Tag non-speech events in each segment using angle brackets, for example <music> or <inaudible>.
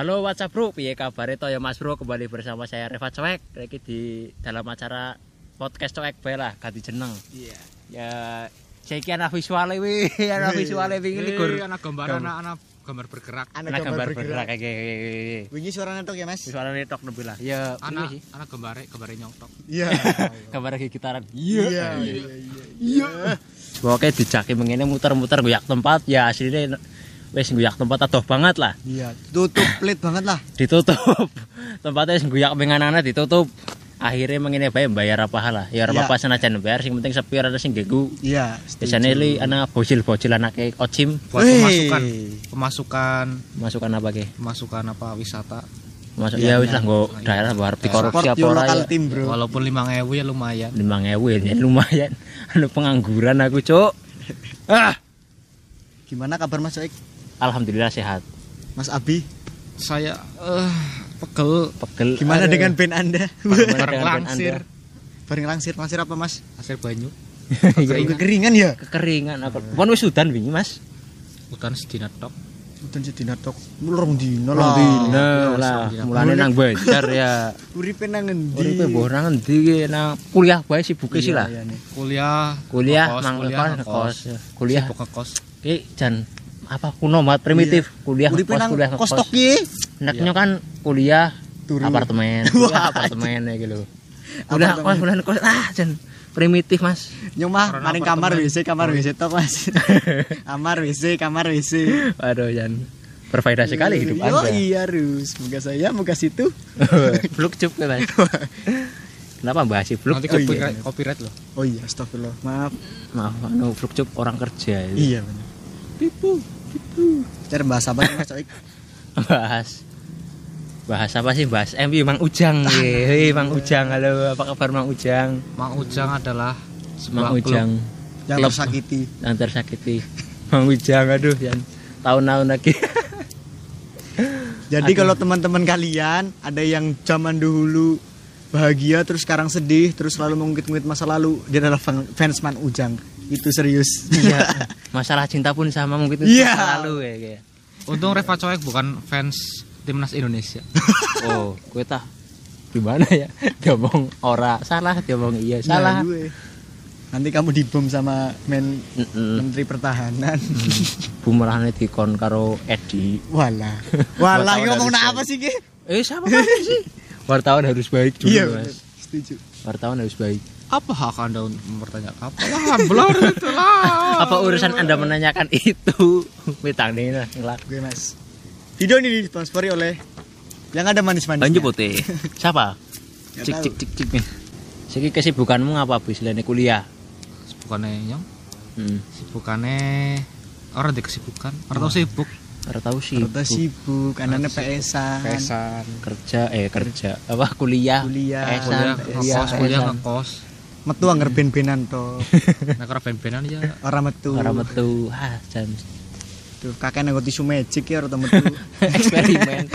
Halo WhatsApp bro, piye kabar itu ya Mas Bro kembali bersama saya Reva Coek lagi di dalam acara podcast Coek bae lah ganti jeneng. Iya. Ya saiki ana visuale wi, <laughs> ana visuale wingi Ini ligur. anak gambar Gam- anak anak gambar bergerak. Ana gambar bergerak kayak Wingi suaranya tok ya, Mas? Visuale tok nebi lah. Ya Anak ini sih. anak gambar gambar nyontok. Iya. Gambar gitaran. Iya, iya, iya. Iya. Pokoknya <laughs> dijaki mengene muter-muter goyak tempat ya aslinya wis goyak tempat adoh banget lah. Iya, tutup pelit banget lah. ditutup <laughs> tempatnya wis guyak menganana ditutup akhirnya mengini bae bayar apa lah ya ora Iya. apa senajan bayar sing penting sepi ora sing ganggu Iya. biasanya li anak bocil-bocil anake ocim Buat pemasukan pemasukan masukan apa ke pemasukan apa wisata. masuk Iya, ya wis lah iya. nggo daerah harus dikorupsi apa ora local ya Bro. Walaupun 5000 ya lumayan. lima ngewe ya lumayan <laughs> anu pengangguran aku cuk ah Gimana kabar Mas Oik? Alhamdulillah sehat Mas Abi? Saya eh pegel pegel Gimana Aduh. dengan band Anda? Bareng langsir, Bareng langsir, langsir apa, Mas? hasil banyu. Anda? Iya, Kekeringan ya? kekeringan aku pon wis udan wingi mas Hutan sedina tok. Udan sedina tok. Mulung dino Rong lah. dina lah mulane nang Banjar ya <laughs> Uripe nang endi? Uripe mbok nang endi ki nang kuliah bae sibuke sih lah. Iya, iya, nih. Kuliah, Kuliah ngekos, mang kuliah, Sibuk ngekos. ki jan apa kuno mat primitif. Kuliah Uripe ngekos, nang kuliah kos ngekos. tok ki. Neknya kan kuliah Turu. apartemen, <laughs> kuliah <laughs> apartemen ya gitu. Kuliah Apartemen. kos, kuliah ngekos. Ah, jan primitif, Mas. Nyong mah Karena maring kamar. WC, kamar WC tok, Mas. <laughs> kamar WC, kamar WC. Waduh, jan berfaedah sekali hidup Yo, Anda. iya, Rus. Moga saya, moga situ. Fluk cup kan. Mas. Kenapa bahas si fluk? Nanti Oh, iya, copyright, iya. copyright loh. Oh iya, astagfirullah. Maaf. Maaf, anu fluk cup orang kerja. itu. Iya benar. Pipu, Cara bahas apa nih Mas Oik? <laughs> bahas. Bahas apa sih bahas MU Mang Ujang. <laughs> Hei, Mang Ujang. Halo apa kabar Mang Ujang? Mang Ujang adalah Mang Ujang. Yang Klub. tersakiti. yang tersakiti. <laughs> Mang Ujang aduh yang tahun-tahun lagi. Jadi Aduh. kalau teman-teman kalian ada yang zaman dahulu bahagia terus sekarang sedih terus selalu mengungkit-ungkit masa lalu dia adalah fan- fans Man Ujang. Itu serius. iya <laughs> masalah cinta pun sama mungkin itu Iya. selalu ya kayak. Untung Reva Coek bukan fans timnas Indonesia. <laughs> oh gue tah gimana ya dia ngomong ora salah dia ngomong iya salah gue. Nanti kamu dibom sama men Mm-mm. Menteri Pertahanan. bumerangnya dikon karo Edi Walah. <laughs> Walah, Wartawan ngomong apa sih, Ki? eh siapa sih wartawan harus baik dulu Iya, mas. Setuju. wartawan harus baik Apa hak Anda untuk mempertanyakan? Apalah, blur itu lah. apa urusan anda menanyakan itu <laughs> mitang nih lah ngelak Gue, Mas. Video ini disponsori oleh yang ada manis-manis. Banyu putih. <laughs> Siapa? Cik cik cik cik nih. Siki kesibukanmu ngapa bis selain kuliah? Sibukannya nyong, Hmm. sibukannya orang di kesibukan. Orang tahu sibuk. Ora tahu sih. Rata sibuk, anaknya PS-an. Pesan. Kerja eh kerja apa kuliah? Kuliah. Pesan, Kuliah kuliah, ngekos, kuliah pesan. ngekos. Metu anggar ben-benan to. <laughs> Nah, kalau ben-benan ya Ora metu. Ora metu. Ah, jan Tuh, kakek nanggo tisu magic ya ora metu. <laughs> eksperimen.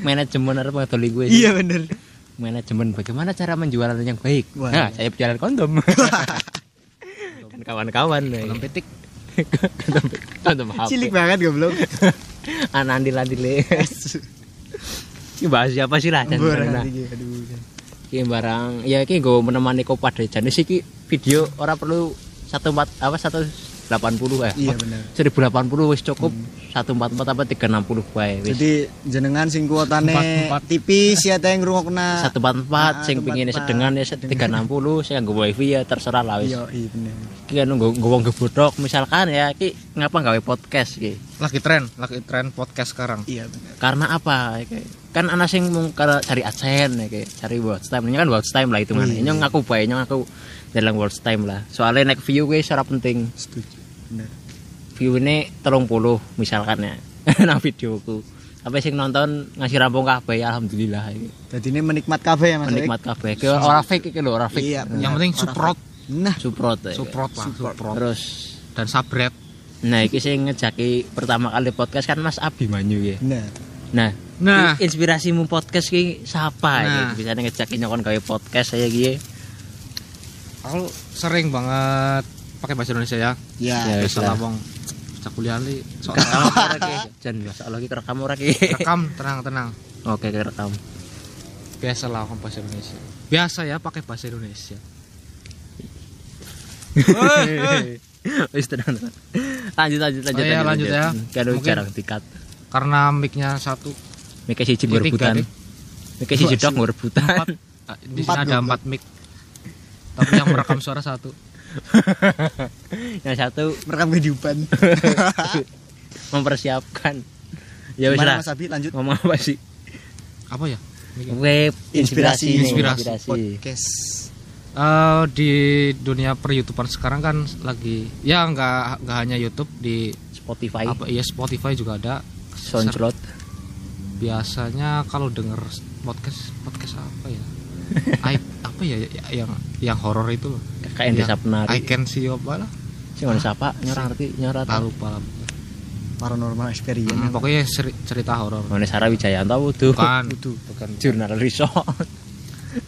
Manajemen arep ngadoli gue. sih. iya bener. Manajemen bagaimana cara menjualan yang baik? Wah. Nah, saya berjalan kondom. <laughs> kan kawan-kawan nih. belum petik. Kondom HP. Cilik banget goblok. <laughs> Anak andil-andil. Ki bahas siapa sih lah jan barang. Ki barang ya ki gue menemani kopat deh jan sih ki video orang perlu satu empat apa satu delapan puluh ya. Iya benar. Seribu delapan puluh wis cukup. Hmm 144 apa tiga enam puluh wis. Jadi jenengan sing kuotane tipis ya teh satu empat empat ah, sing pengine sedengan ya 360 sing nggak wifi ya terserah lah wis. Yo iya bener. Anu wong gebodok misalkan ya ki ngapa gawe podcast ki? Lagi tren, lagi tren podcast sekarang. Iya benar. Karena apa? Kan anak sing mau cari adsense iki, cari watch time. Ini kan watch time lah itu mana. Ini iya. ngaku bae, ngaku dalam watch time lah. Soalnya naik view gue secara penting. Setuju. Benar view ini telung puluh misalkan ya <laughs> nang videoku tapi sing nonton ngasih rampung kabeh ya alhamdulillah iki. Jadi ini menikmat kafe ya Mas. Menikmat kabeh Ki ora fake iki lho ora fake Iya. Yang penting support, Nah, suprot ya. support lah, Support. support. terus Dan sabret. nah iki sing ngejaki pertama kali podcast kan Mas Abimanyu ya bener. nah Nah, i- inspirasimu podcast ki siapa Nah. ya bisa ngejaki nyokon gawe podcast saya gitu aku sering banget pakai bahasa Indonesia ya. Ya. Ya, Biasa lah. lah wong kuliah li <laughs> ki? Jan masalah ki kerekam ora ki? rekam <laughs> tenang tenang Oke, kerekam. biasa lah ngomong bahasa Indonesia biasa ya pakai bahasa Indonesia <laughs> Wis tenang. tenang. Lanjut lanjut lanjut. Oh iya, lanjut ya. Kan Mungkin- jarang dikat. karena mic-nya satu Mikir siji nih. Mikir siji dok Ah, di sini ada empat mic tapi yang merekam suara satu <laughs> Yang satu merekam kehidupan <laughs> mempersiapkan. Ya wis lah. Mas Abi lanjut Ngomong apa sih? apa ya? Web Inspirasi. inspirasi Inspirasi. podcast Eh, di dunia per YouTubean sekarang kan lagi ya nggak nggak hanya YouTube di Spotify, apa ya Spotify juga ada SoundCloud. biasanya kalau denger podcast podcast apa ya <laughs> apa ya yang yang horor itu loh Kayak desa Yang penari. I can see apa lah Sing ngono sapa? Nyora ngerti, nyora tak tahu. lupa lah paranormal experience Hmm, pokoknya seri- cerita horor Ngene Sarah Wijayanto wudu. bukan Wudu. bukan Jurnal resort.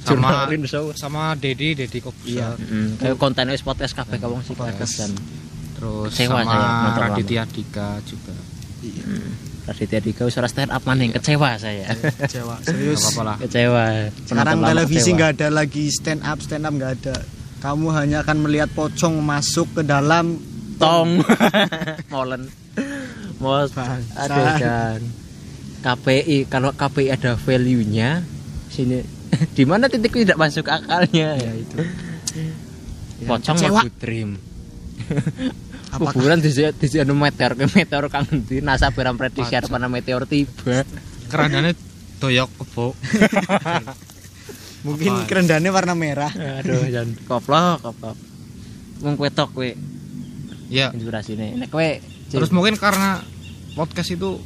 sama resort. sama Dedi Dedi kok Iya. Mm, kayak konten wis podcast kabeh kawong sih Podcast. kan. terus Kecewa sama saya Raditya Dika juga Hmm. Raditya Dika ora stand up maning kecewa saya. Jawa Nggak serius lah kecewa. sekarang televisi kecewa. nggak ada lagi stand up stand up nggak ada kamu hanya akan melihat pocong masuk ke dalam tong <laughs> molen. Mos aduh kan. KPI kalau KPI ada value-nya sini <laughs> di mana titik tidak masuk akalnya ya itu. Pocong kecewa. mau dream. <laughs> Apakah- Kuburan di di anu meteor ke meteor kang di NASA barang prediksi arep ana meteor tiba. kerandannya doyok kebo <laughs> mungkin Apa? kerendahannya warna merah. Aduh jan. Koplok koplok. Wong kowe tok kowe ya. Inspirasine. Nek kowe terus mungkin karena podcast itu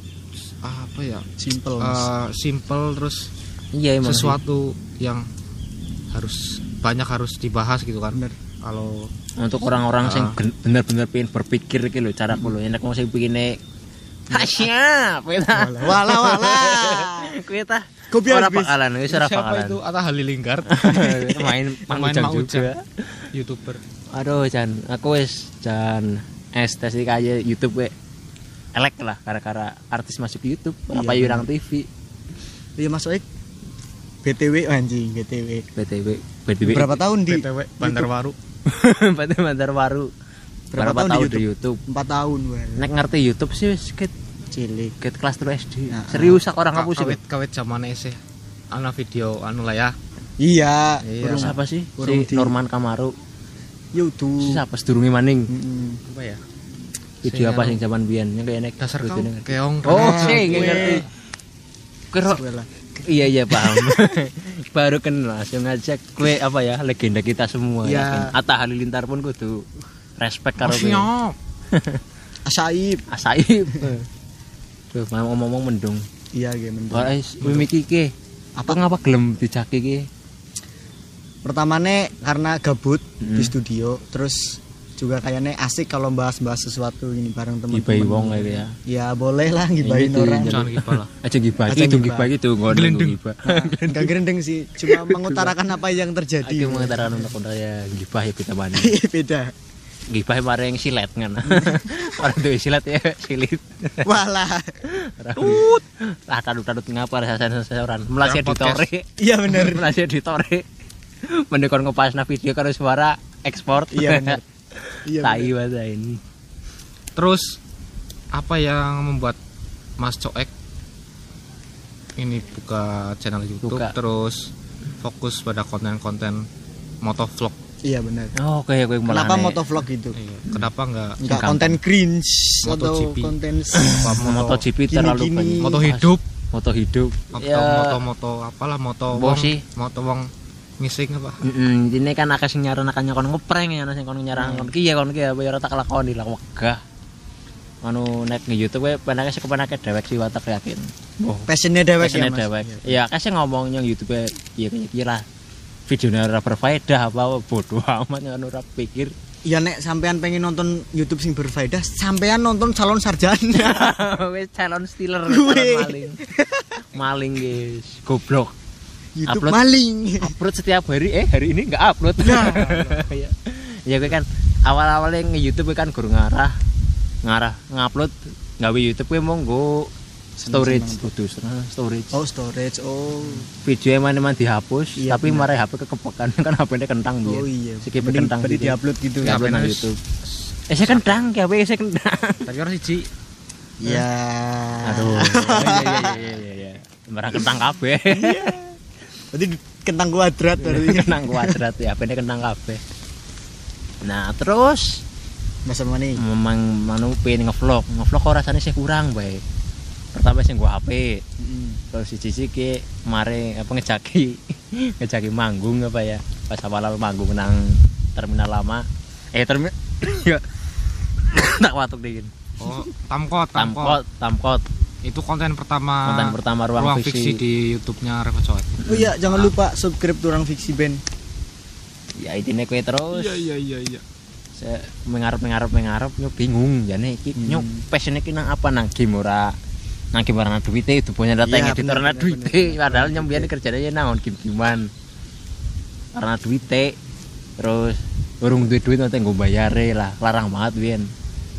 apa ya? Simple eh, simple terus iya emang sih. sesuatu yang harus banyak harus dibahas gitu kan. Kalau untuk orang-orang sing Ah. ben- bener-bener pengen berpikir iki lho cara kulo enek wong sing pikine Hasya, kowe ta. wala wala <laughs> Kowe ta. Kopi ora habis. bakalan, wis ora siapa itu Atta Halilintar <laughs> main <laughs> main juga. youtuber Aduh Jan, aku wis Jan estetik aja YouTube we. Elek lah gara-gara artis masuk YouTube apa Iya, Yurang TV iya mas Oik BTW anjing BTW BTW BTW berapa tahun di BTW Bandarwaru <laughs> Bantar Bantar Baru Berapa tahun di di YouTube empat tahun weh. Nek ngerti YouTube sih ket cilik ket kelas 3 SD Nah, serius aku orang Ka- ngapusi kawit kawit zaman sih ana video anu lah ya iya Iya. Urung urung siapa sih? urung Si di- Norman Kamaru. YouTube Si siapa sedurunge maning? Mm-mm. apa ya Video apa anu, sing zaman biyen yang kayak nek dasar keong Oh, Ah, sih gue. ngerti. Kira. Iya iya paham. <laughs> Baru kenal langsung ngajak kue apa ya legenda kita semua Iya. ya. kan? Atta Halilintar pun kudu respect karo kowe. Masyaallah. <laughs> Asaib Asaib. Tuh, mau ngomong mendung. iya game Ora is mimiki ki. Apa ngapa gelem dijaki ki? pertamane karena gabut Mm. di studio terus juga kayaknya asik kalau bahas-bahas sesuatu ini bareng teman-teman Gibai wong kayak ya. ya boleh lah gibahin Ini tuh, orang jangan gipah lah Aja gibah Aja itu gibah. gibah itu ngono Gelendeng. gibah. Nah, nggak gerendeng <laughs> sih cuma mengutarakan apa yang terjadi Aku mengatakan untuk ya gibah ya kita banding. beda Gibah bareng silet kan. <laughs> Orang tuh silet ya silit. walah Tut. Lah tadut-tadut ngapa sasaran Melasi Yang podcast. editore. iya bener <laughs> Melasi editore. Mendekon ngepasna video karo suara ekspor. iya bener iya Tai bahasa ini. terus apa yang membuat Mas Coek ini buka channel YouTube Buka. terus fokus pada konten-konten motovlog iya bener Oh, gue malah. kenapa aneh. motovlog itu Iya, kenapa nggak nggak gampang. konten cringe atau MotoGP. konten <laughs> apa <laughs> moto, MotoGP terlalu banyak. moto hidup Moto hidup. moto Ya. moto moto apalah moto Mbok wong sih. moto wong ngising apa Mm ini kan akeh sing nyaran akan nyakon ngeprank ya sing kon nyaran kon ki ya kon ki ya bayar tak lakoni lah wegah. Anu nek nge YouTube we penake sik penake dewek sih watak yakin. Oh, passionnya dewek ya Kesene mas dewek. Ya akeh sing ngomong yang YouTube ya kayak iki lah. Videonya ora berfaedah apa bodoh amat yang ora pikir. ya nek sampean pengen nonton YouTube sing berfaedah sampean nonton calon sarjana <laughs> Wis calon stealer calon maling. Maling guys, goblok. YouTube Upload. maling upload setiap hari eh hari ini nggak upload Nah. <laughs> ya ya gue kan awal awalnya nge YouTube kan guru ngarah ngarah ngupload gawe YouTube kuwi monggo storage kudu storage Oh, storage. Oh. video emang emang dihapus Iya, tapi marai HP kekepekan <laughs> kan HP nya kentang. Oh iya. Sikit kentang berarti gitu. diupload gitu. Ya, upload nang HP-nya YouTube. Eh saya kentang, ya HP saya kentang. Tapi orang siji Ya. Aduh. <laughs> Iya iya iya iya iya. Barang kentang kabeh. Berarti kentang kuadrat berarti. <laughs> kentang kuadrat ya, HP-nya kentang kabeh. Nah, terus Masa mana nih? memang manu pengen ngevlog, ngevlog kok rasanya sih kurang bae. Pertama sih gua HP, terus si Cici ki mare apa ngejaki <laughs> ngejaki manggung apa ya pas awal-awal manggung nang terminal lama eh terminal <coughs> <coughs> ya tak watuk dingin Oh, tamkot, tamkot. tamkot tamkot Itu konten pertama konten pertama ruang, ruang fiksi, fiksi di YouTube-nya Reva Coet. Oh iya, jangan lupa subscribe tuh orang fiksi band. ya intinya kue terus. Iya iya iya. saya mengarep mengarep mengarep nyok bingung. Ya nih iki Hmm. nyok passionnya ki nang apa? Nang game ora nang game ora nang duite itu punya data Iya, editor bener, nang duite padahal nyembian kerjanya ya nang game gamean karena duite terus urung duit duit nanti gue bayare lah. Larang banget bian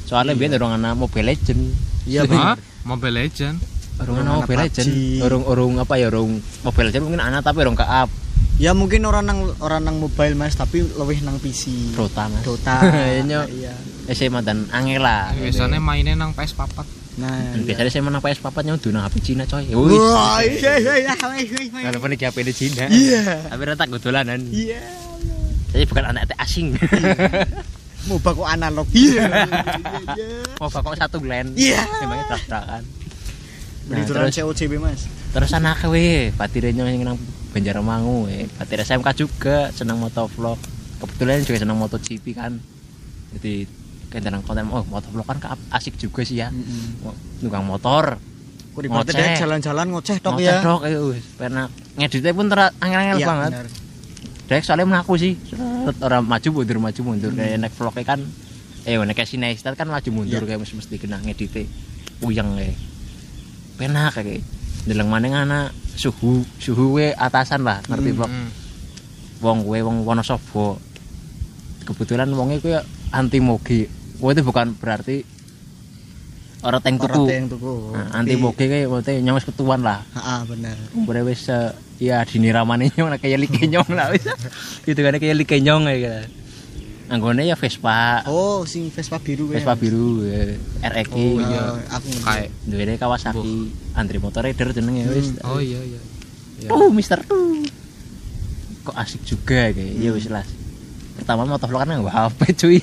soalnya bian urung ana mobile legend Iya, Hah? Mobile Legend. ana mobile legend urung urung apa ya urung mobile legend mungkin ana tapi urung ke up Ya mungkin orang nang orang nang mobile Mas, tapi lebih nang PC. Dota mas Dota. <laughs> Iya. SMA dan angel lah Biasanya mainnya nang PS papat. Nah. Dan biasanya saya menang PS papat nyodu nang HP Cina coy Wis. Wah, iya iya iya. Walaupun iki HP di Cina. Iya. Tapi rata gue dolanan. Iya. Saya bukan anak asing. <laughs> Mau kok analog. Iya. Iya. Mau kok satu land. Iya. Emangnya trak-trakan. Beli Nah, terus COCB Mas. terus anak we, patirnya yang nang Banjarmangu we. Patir SMK juga senang motovlog. Kebetulan juga senang MotoGP kan. Jadi kendaraan konten oh motovlog kan asik juga sih ya. Mo- Nunggang motor, Kok di partai Ngoceh. jalan-jalan ngoceh tok ngoceh ya. dok, ayo wis. Karena ngeditnya pun ter angel-angel Iya, banget. benar. Dek soalnya mengaku sih. Set, orang maju mundur maju mundur. Kayak naik vlognya kan eh naik kayak sineistar kan maju mundur Iya. kayak mesti mesti kena ngedite puyeng kayak penak kayak deleng mana ngana suhu suhu we atasan lah ngerti vlog Hmm. wong we wong Wonosobo. Kebetulan wongnya kuwi anti moge. Wah itu bukan berarti orang tank Orang tuku tuku. Nah, anti moge kayak maksudnya ketuan lah. Heeh, benar. umurnya wis eh, ya dini ramane nyong lah kayak like nyong lah wis. Itu kan kayak like nyong kayak gitu. Anggone ya Vespa. Oh, sing Vespa biru ya. Vespa biru eh, RX Oh, iya. aku. Kayak duwe Kawasaki antri motor rider jenenge wis. Oh iya iya. Iya. oh Mister tuh. Kok asik juga kayak. Ya wis lah. Pertama motovlog kan nggak HP cuy.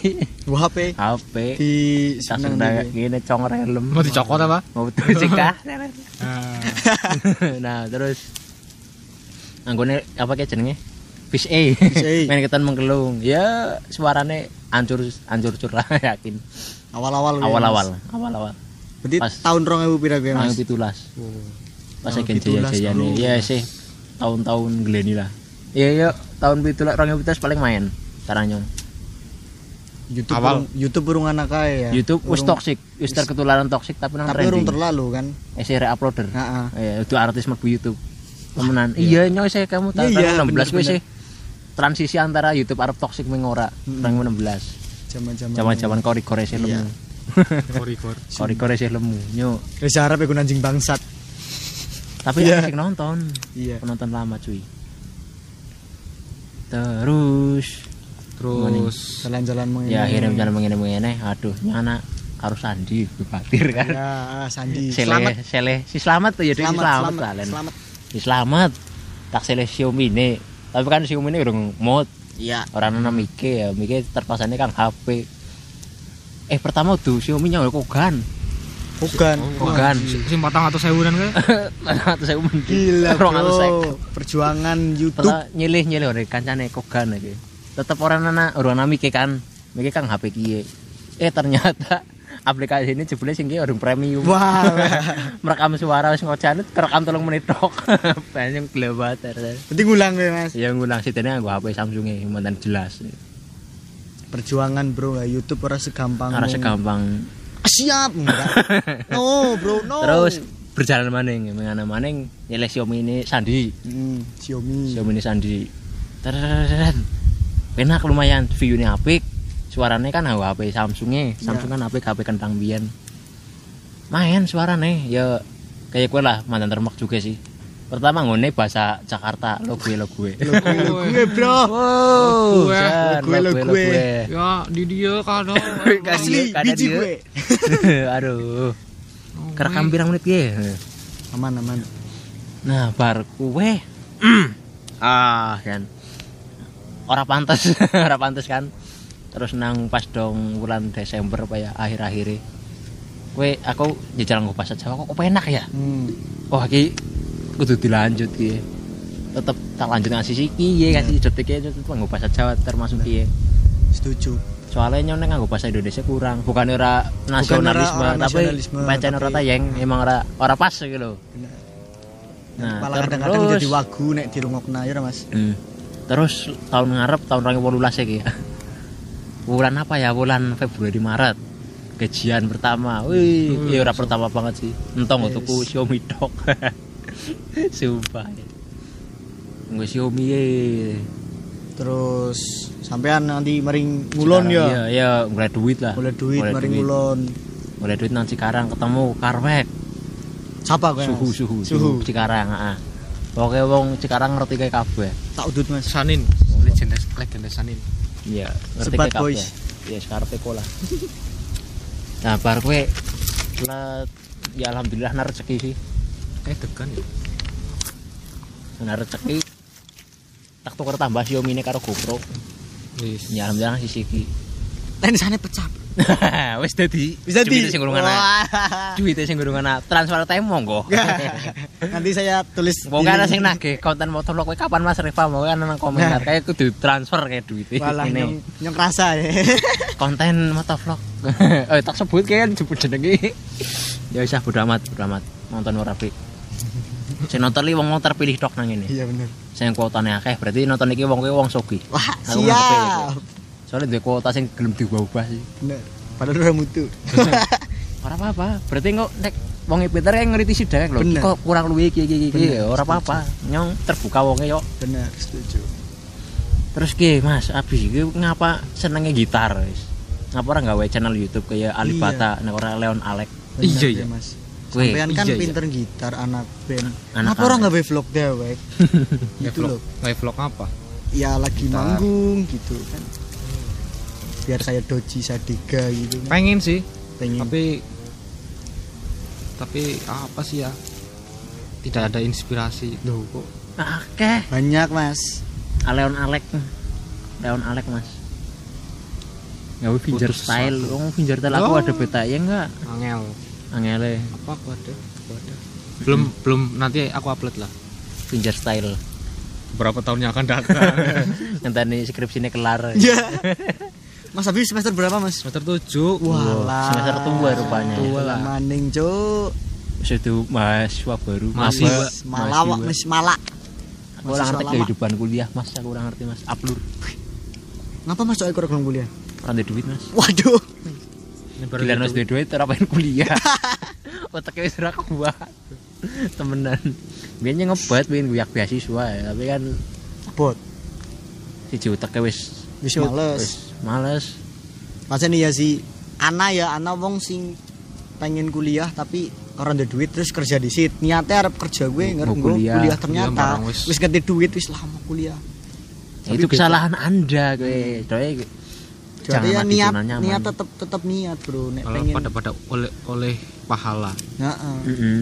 Wah, HP HP di udah deh. gini cong helm. Mau dicokot apa? mau betul sih kah <laughs> Ah. <laughs> nah terus anggone apa kayak jenenge? Fish A. Fish A. <laughs> main ketan menggelung. Ya suarane hancur hancur cur lah <laughs> yakin. Awal-awal. ya, awal-awal awal-awal. Berarti Pas- tahun 2000 pira ya, Mas. Pas Oh, saya pitulas, jaya jaya oh. ya sih. Tahun-tahun geleni lah. Iya iya. Tahun pitulas orang pitulas paling main caranya. YouTube Awal. urung- YouTube urung anak kaya ya. YouTube wis toxic. Wis terketularan toxic tapi nang Tapi urung terlalu kan. eh saya uploader. Heeh. eh itu artis mlebu YouTube temenan iya nyoy saya kamu tahun Iya, iya, 16 gue bener-bener. sih transisi antara YouTube Arab toxic mengora Mm-mm. tahun 16 Zaman-zaman. Jaman-jaman kori-kori sih Iya. lemu. Kori-kor. Kori-kori sih lemu. <laughs> Nyo. Reza Arab ya anjing bangsat. Tapi Iya. asik nonton. Iya. Penonton lama cuy. Terus Terus Jalan-jalan mengenai. ya akhirnya jalan mengenai mengenai. Aduh, nyana harus Sandi batir kan. Ya, Sandi. Sele, Selamat. sele, si selamat tuh ya, si Selamat, selamat, selamat, selamat. Si selamat. Tak sele Xiaomi ini. Tapi kan Xiaomi ini urung mod. Iya. Orang nana Mike ya, Mike terpasangnya kan HP. Eh pertama tuh Xiaomi nya kogan. Bukan. Kogan. sing patang atau sewunan kayak <laughs> Atau saya Gila, <laughs> bro. Perjuangan YouTube. Pernah nyilih nyilih orang kancane kogan lagi. Tetep orang nana orang nana Mike kan. Mike kan HP kiye. Eh ternyata aplikasi ini jebule sing ki orang premium. Wah. <laughs> merekam suara wis ngocane kerekam tolong menit tok. <laughs> Banyak glebat. Berarti ngulang ya, Mas. Ya ngulang sitene nggo HP Samsung e mantan jelas. Perjuangan, Bro. ya, YouTube ora segampang. Ora segampang. Ah, Siap, enggak. <laughs> No, Bro, no. Terus berjalan maning, mengana maning nyilih Xiaomi ini Sandi. Hmm, Xiaomi. Xiaomi ini Sandi. Teren. Enak lumayan, view-nya apik. Suarane kan HP Samsunge. Samsung kan HP HP kentang biyen. Main suarane. Ya kayak gue lah mantan termak juga sih. Pertama ngone bahasa Jakarta lo gue lo gue gue bro gue, gue, lo lo gue lo gue. gue ya di dia kadang asli Kada biji gue <laughs> aduh. Oh, kerekam pirang menit ya aman aman. Nah, bar kue <clears throat> ah kan. Ora pantes, <laughs> ora pantes kan. Terus nang pas dong bulan Desember apa ya akhir-akhir Kue aku jajal nggo bahasa Jawa kok enak ya. hmm. Wah iki kudu dilanjut ki. Tetep tak lanjut ngasih siki ya kasih detik ya tetep nggo bahasa Jawa termasuk ki. setuju Soalnya nyone nganggo bahasa Indonesia kurang, bukan ora nasionalisme, ora tapi nasionalisme, pancen ora tapi- tayeng, emang ora ora pas gitu loh. nah, Nah, kadang-kadang terus- jadi wagu nek dirungokna ya mas Hmm. Terus tahun ngarep tahun 2018 iki. Bulan apa ya? Bulan Februari Maret. Gajian pertama. Wih, Hmm, iya ora pertama banget sih. Entong Yes. tuku Xiaomi tok. <laughs> Sumpah. Nggak Xiaomi ye. terus sampean nanti mering ngulon ya Iya, iya, mulai duit lah. boleh duit Mulai mering duit. ngulon Mulai duit nang Cikarang ketemu Karwek. siapa gue Suhu, suhu, suhu suhu Cikarang, heeh. Pokoke wong Cikarang ngerti kayak kabeh. tak udut mas Sanin legenda legenda Sanin Iya, ngerti kayak kabeh. boys. Sekarang teko lah. <laughs> nah, bar kowe ya alhamdulillah nar rezeki sih. kayak degan ya Nar rezeki tak tuker tambah Xiaomi ini karo GoPro. Wis. Ya alhamdulillah sisi iki. Tenisane pecah <laughs> Wis dadi. bisa di Duitnya sing gurung ana. Wah. Duitnya sing gurung ana. Transfer time monggo. <laughs> nanti saya tulis Mau di- kan sing nagih konten motovlog kowe kapan Mas Rifa mau kan nang komentar kayak kudu transfer kayak duitnya. Walah Ini. nyong, nyong rasa ya. <laughs> konten motovlog eh tak sebut kan jemput jenenge ya wis ah, bodo amat bodo amat nonton ora sing nonton li wong wong terpilih tok nang ini Iya bener. sing kuotane akeh berarti nonton iki wong kuwi wong sogi Wah, siap. Soalnya duwe kuota sing gelem diubah-ubah sih Bener. Padahal udah mutu. <laughs> ora apa-apa berarti kok nek wong pinter kan ngerti sih dek lho kok kurang luwih iki iki iki ora apa-apa nyong terbuka wonge yo Bener, setuju. terus ki Mas abis iki ngapa senenge gitar wis ngapa ora gawe channel YouTube kayak Alibata nek ora Leon Alek Bener, Iya, ya, iya. Mas. Weh, Sampean kan iya, iya. pinter gitar anak band. Anak Kenapa orang nggak vlog? Kayak <laughs> gitu vlog loh. kayak vlog apa Ya lagi Gitar. manggung gitu kan. Biar kayak Doji Sadiga gitu kan. pengen sih Pengen. tapi tapi apa sih ya? Tidak ada inspirasi. Loh kok. Akeh Banyak, Mas. Leon Alek Leon Alek mas. Gawe finger Putus style. Oh finger style aku Oh. ada beta ya enggak? Angel. Angele. Apa aku ada? Aku ada? Belum belum nanti aku upload lah. Finger style. Berapa tahun yang akan datang? <laughs> Nanti skripsinya kelar. Ya. <laughs> Mas habis semester berapa, Mas? semester tujuh Walah. semester tua rupanya. Tua lah. Maning, Cuk. Sudah mahasiswa baru Masih, Mbak. Malawak. Mas Malak. Aku ora ngerti kehidupan kuliah mas Aku ora ngerti mas Aplur Ngapa Mas cok kurang kuliah? Orang ada duit mas Waduh. Gila mas duit duit Ora pengen kuliah <laughs> Otaknya wis ora kuat Temenan Biasanya ngebat Pengen guyak beasiswa ya Tapi kan Bot. Siji otaknya wis Wis males. Wis males Pasen iya sih. Ana ya, ana wong sing pengen kuliah tapi karena ada duit terus kerja di sit. Niatnya arep kerja gue Mau ngerti kuliah. kuliah, ternyata wis. wis ganti duit wis lama kuliah. Tapi Itu beda. kesalahan anda gue Doy Jadi ya niat nyaman. niat tetep tetep niat, Bro. Nek kalau pengen pada pada oleh oleh pahala Heeh. Mm-mm.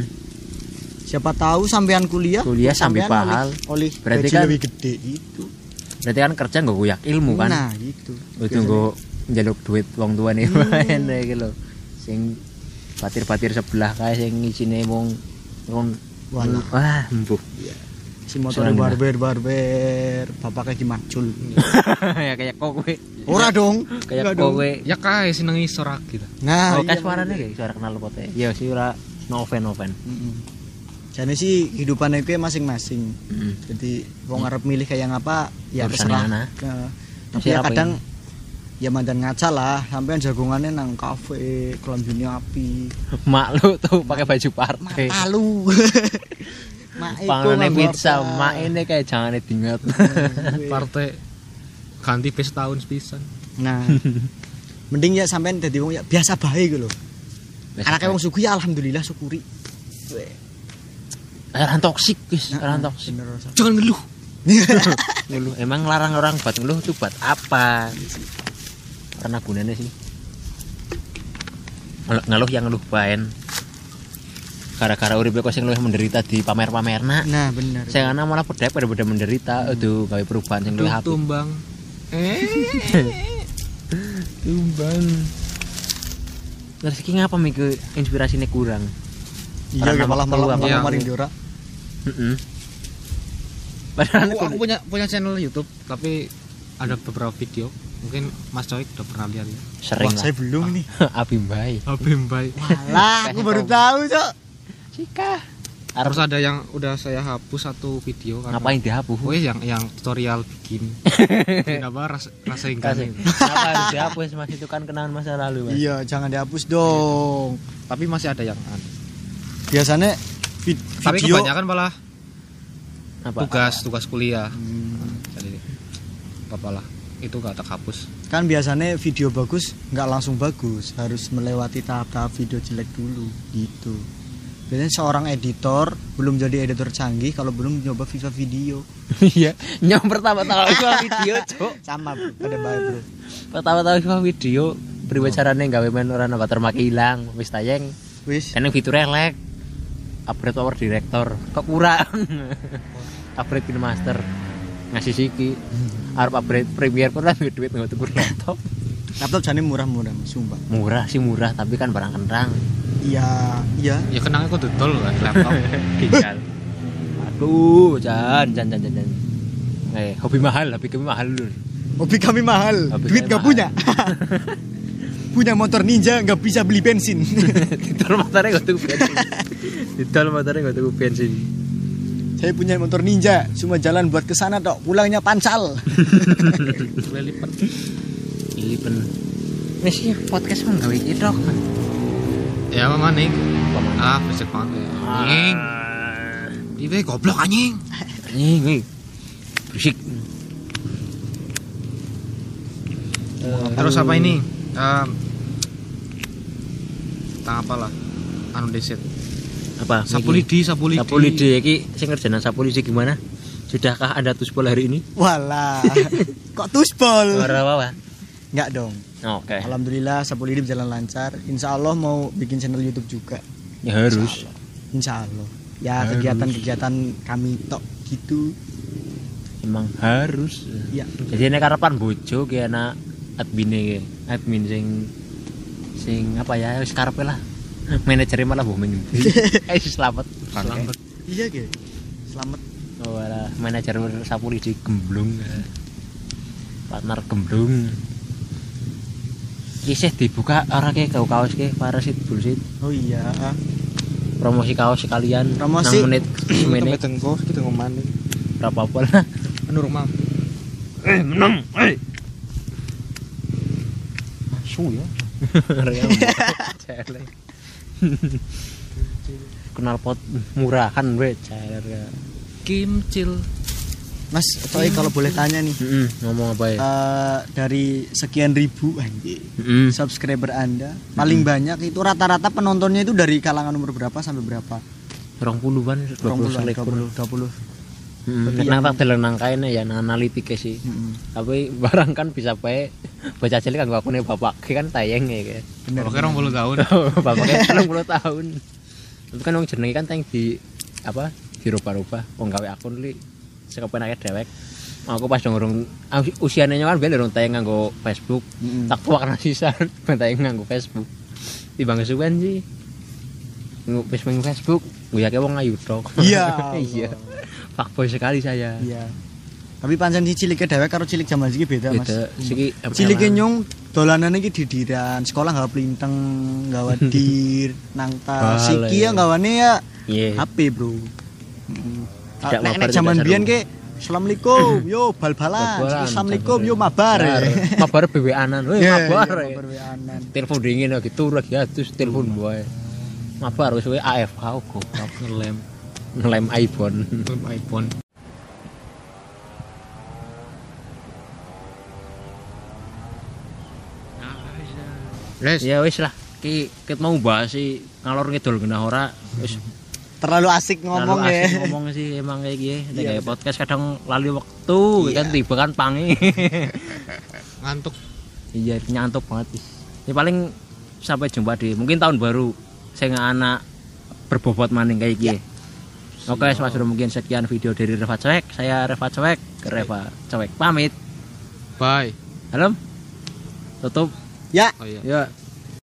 Siapa tahu sampean kuliah Kuliah terus sambil sampean pahal. oleh, oleh Berarti kan- lebih gede itu. Berarti kan kerja nggak guyak ilmu kan? Nah, gitu. itu gue njaluk duit wong tua nih main kayak gitu sing batir-batir sebelah kayak sing isine wong wong Walah. wah embuh Si motor barber barber, bapaknya di macul. <laughs> ya kayak kok kowe. Ora dong. kayak kok kowe. Ya kayak senengi sorak gitu Nah, oh kayak suaranya kayak suara kenal pote. Ya sih ora noven noven Mm-mm. Jadi sih kehidupannya gue masing-masing. Jadi wong arep milih kayak ngapa ya terserah. Nah, tapi ya apa kadang ya mandan ngaca lah, sampean jagongannya nang kafe, kelambine api. mak lu tuh pakai baju partai. <laughs> Mak iku pangannya nganggo pizza apa? mak ini kayak jangan diingat Gue. partai ganti pes tahun sepisan Nah, mending ya sampean dadi wong ya biasa bae gitu lho Biasa anaknya wong suku ya alhamdulillah syukuri Orang toksik guys, Nah, orang toksik. bener. Jangan ngeluh. <laughs> Ngeluh. Emang larang orang buat ngeluh itu buat apa? Karena gunanya sih. Ngeluh- yang ngeluh baen. Gara-gara uripe kok sing luwih menderita di pamer-pamerna. nah bener Sing ana malah pedhe pada menderita, aduh gawe perubahan sing luwih apik. Tumbang. <laughs> Tumbang. Terus iki ngapa miku inspirasine kurang? iya ya malah malah malah maring diora Heeh. Padahal Aku, aku, aku punya punya channel YouTube tapi ada beberapa video. Mungkin Mas Coik udah pernah lihat ya. sering wah saya belum nih <laughs> Abimbai. Abimbai. lah aku baru tahu cok Cika. Terus ada yang udah saya hapus satu video karena Ngapain dihapus? Oh yang yang tutorial bikin. bikin apa ras, rasa itu. Kenapa harus dihapus mas itu kan kenangan masa lalu mas. iya jangan dihapus dong Tapi masih ada yang anu. biasanya vid- Tapi video kebanyakan malah Apa? tugas tugas kuliah. Hmm, Jadi apa lah itu gak tak hapus. kan biasanya video bagus nggak langsung bagus harus melewati tahap-tahap video jelek dulu gitu biasanya seorang editor belum jadi editor canggih kalau belum nyoba Viva video <laughs> Iya. Yang pertama tahu gua <laughs> video cok. sama bro pada baik bro Pertama tahu gua video. Priwe carane gawe main ora nambah termak ilang wis tayeng. wis Kan yang fitur elek. Upgrade power director. Kok kurang? <laughs> upgrade Kin master. Ngasih siki. Arep upgrade Premiere pun lah duit duit nggak tuku laptop. laptop jadi murah-murah sumpah Murah sih murah tapi kan barang kentang. iya iya Ya kenangnya kok dodol kan laptop. <laughs> Tinggal. Aduh, jan jan jan jan. Eh, hobi mahal, hobi kami mahal lur. hobi kami mahal Hobi duit kami nggak mahal. punya <laughs> punya motor ninja nggak bisa beli bensin motornya gak tuku bensin. Didol motornya gak tuku bensin. saya punya motor ninja cuma jalan buat ke sana dok pulangnya pancal. <laughs> Iya ben. Wis iki podcast mah gawe iki tok. Ya mama nih. Ah, besok banget. Anjing. Ah. Ibe goblok anjing. Anjing, <laughs> wih. Berisik. Terus apa ini? Em, tentang apa lah? Anu deset. Apa? Sapu Iki? lidi, sapu lidi. Sapu lidi iki sing ngerjain sapu lidi gimana? Sudahkah Anda tuspol hari ini? walah <laughs> kok tuspol Ora apa nggak dong Oke. Alhamdulillah Sapu Lidi berjalan lancar. Insya Allah mau bikin channel YouTube juga. Ya harus. Insya Allah. Ya Harus. kegiatan-kegiatan kami tok gitu. Emang harus. Ya. Jadi nek karepan bojo ki anak admin ki. Admin sing sing apa ya wis karepe lah. Manajernya malah booming. <laughs> Eh selamat. Selamat. Iya ge. Selamat. Oh, alah, manajer sapu lidi gemblung. Partner gemblung. Kisah dibuka orang kayak kau kaos kayak parasit bullshit Oh iya. promosi kaos sekalian Promosi. 6 menit semene Kita tengko, kita ngomong berapa apa lah <laughs> Anu rumah. eh menang eh su ya <laughs> Real. <laughs> Kenal pot murahan we celer ya Kimcil. Mas, Toy kalau boleh tanya nih. Mm-mm, ngomong apa ya eh, dari sekian ribu anjing, Mm-mm. subscriber Anda, paling banyak itu rata-rata penontonnya itu dari kalangan umur berapa sampai berapa? Rong puluhan, dua puluh 20, selikur. 20, 20. Hmm, Tapi nang yang- tak deleng nang kaene ya nang analitiknya sih. Mm-mm. Tapi <laughs> barang kan bisa bae baca cilik kan akune bapak kan tayang ya kayak. Oke, orang puluh tahun. <laughs> Bapaknya 30 tahun. Tapi kan wong jenenge kan tayang di apa? Dirubah-rubah wong gawe akun li sekepenake dewek. Aku pas dong usiane kan biar urung tayang nganggo Facebook. Mm-mm. Tak tua kan sisan <laughs> ben tayang nganggo Facebook. Timbang kesuwen sih. Ngu- Wis main Facebook, gue yakin wong ayu tok. Iya. <laughs> Iya. Fuckboy sekali saya. Iya. Tapi pancen si cilik dewek karo cilik zaman iki beda, Mas. Beda. Siki Cilik nyung dolanan iki didiran, sekolah nggak plinteng, gawa <laughs> dir, nang tas. Bale. Siki ya gawane ya Iya. HP, Bro. Heeh. Tidak Nek nek zaman biyen ke Assalamualaikum, <clears throat> yo bal-balan. Assalamualaikum, yo mabar. Mabar <laughs> BW-anan. Iya, mabar. iya, ya. mabar WA-anan. Telepon dingin lagi turu lagi atus telepon boy. Mabar wis wae AFK kok. Ngelem. Ngelem iPhone. Ngelem iPhone. Les. ya wis lah ki kita mau bahas sih ngalor ngidul genah ora wis terlalu asik ngomong terlalu ya asik ngomong sih emang kayak gini Nek Iya, kayak podcast kadang lali waktu Iya. kan tiba kan pangi <laughs> Ngantuk. iya nyantuk banget Is. ya paling sampai jumpa di mungkin tahun baru saya anak berbobot maning kayak gini Oke, mas sudah mungkin sekian video dari Reva Cewek. Saya Reva Cewek, Reva Cewek pamit. Bye. Halo, tutup. Ya Oh iya. Ya.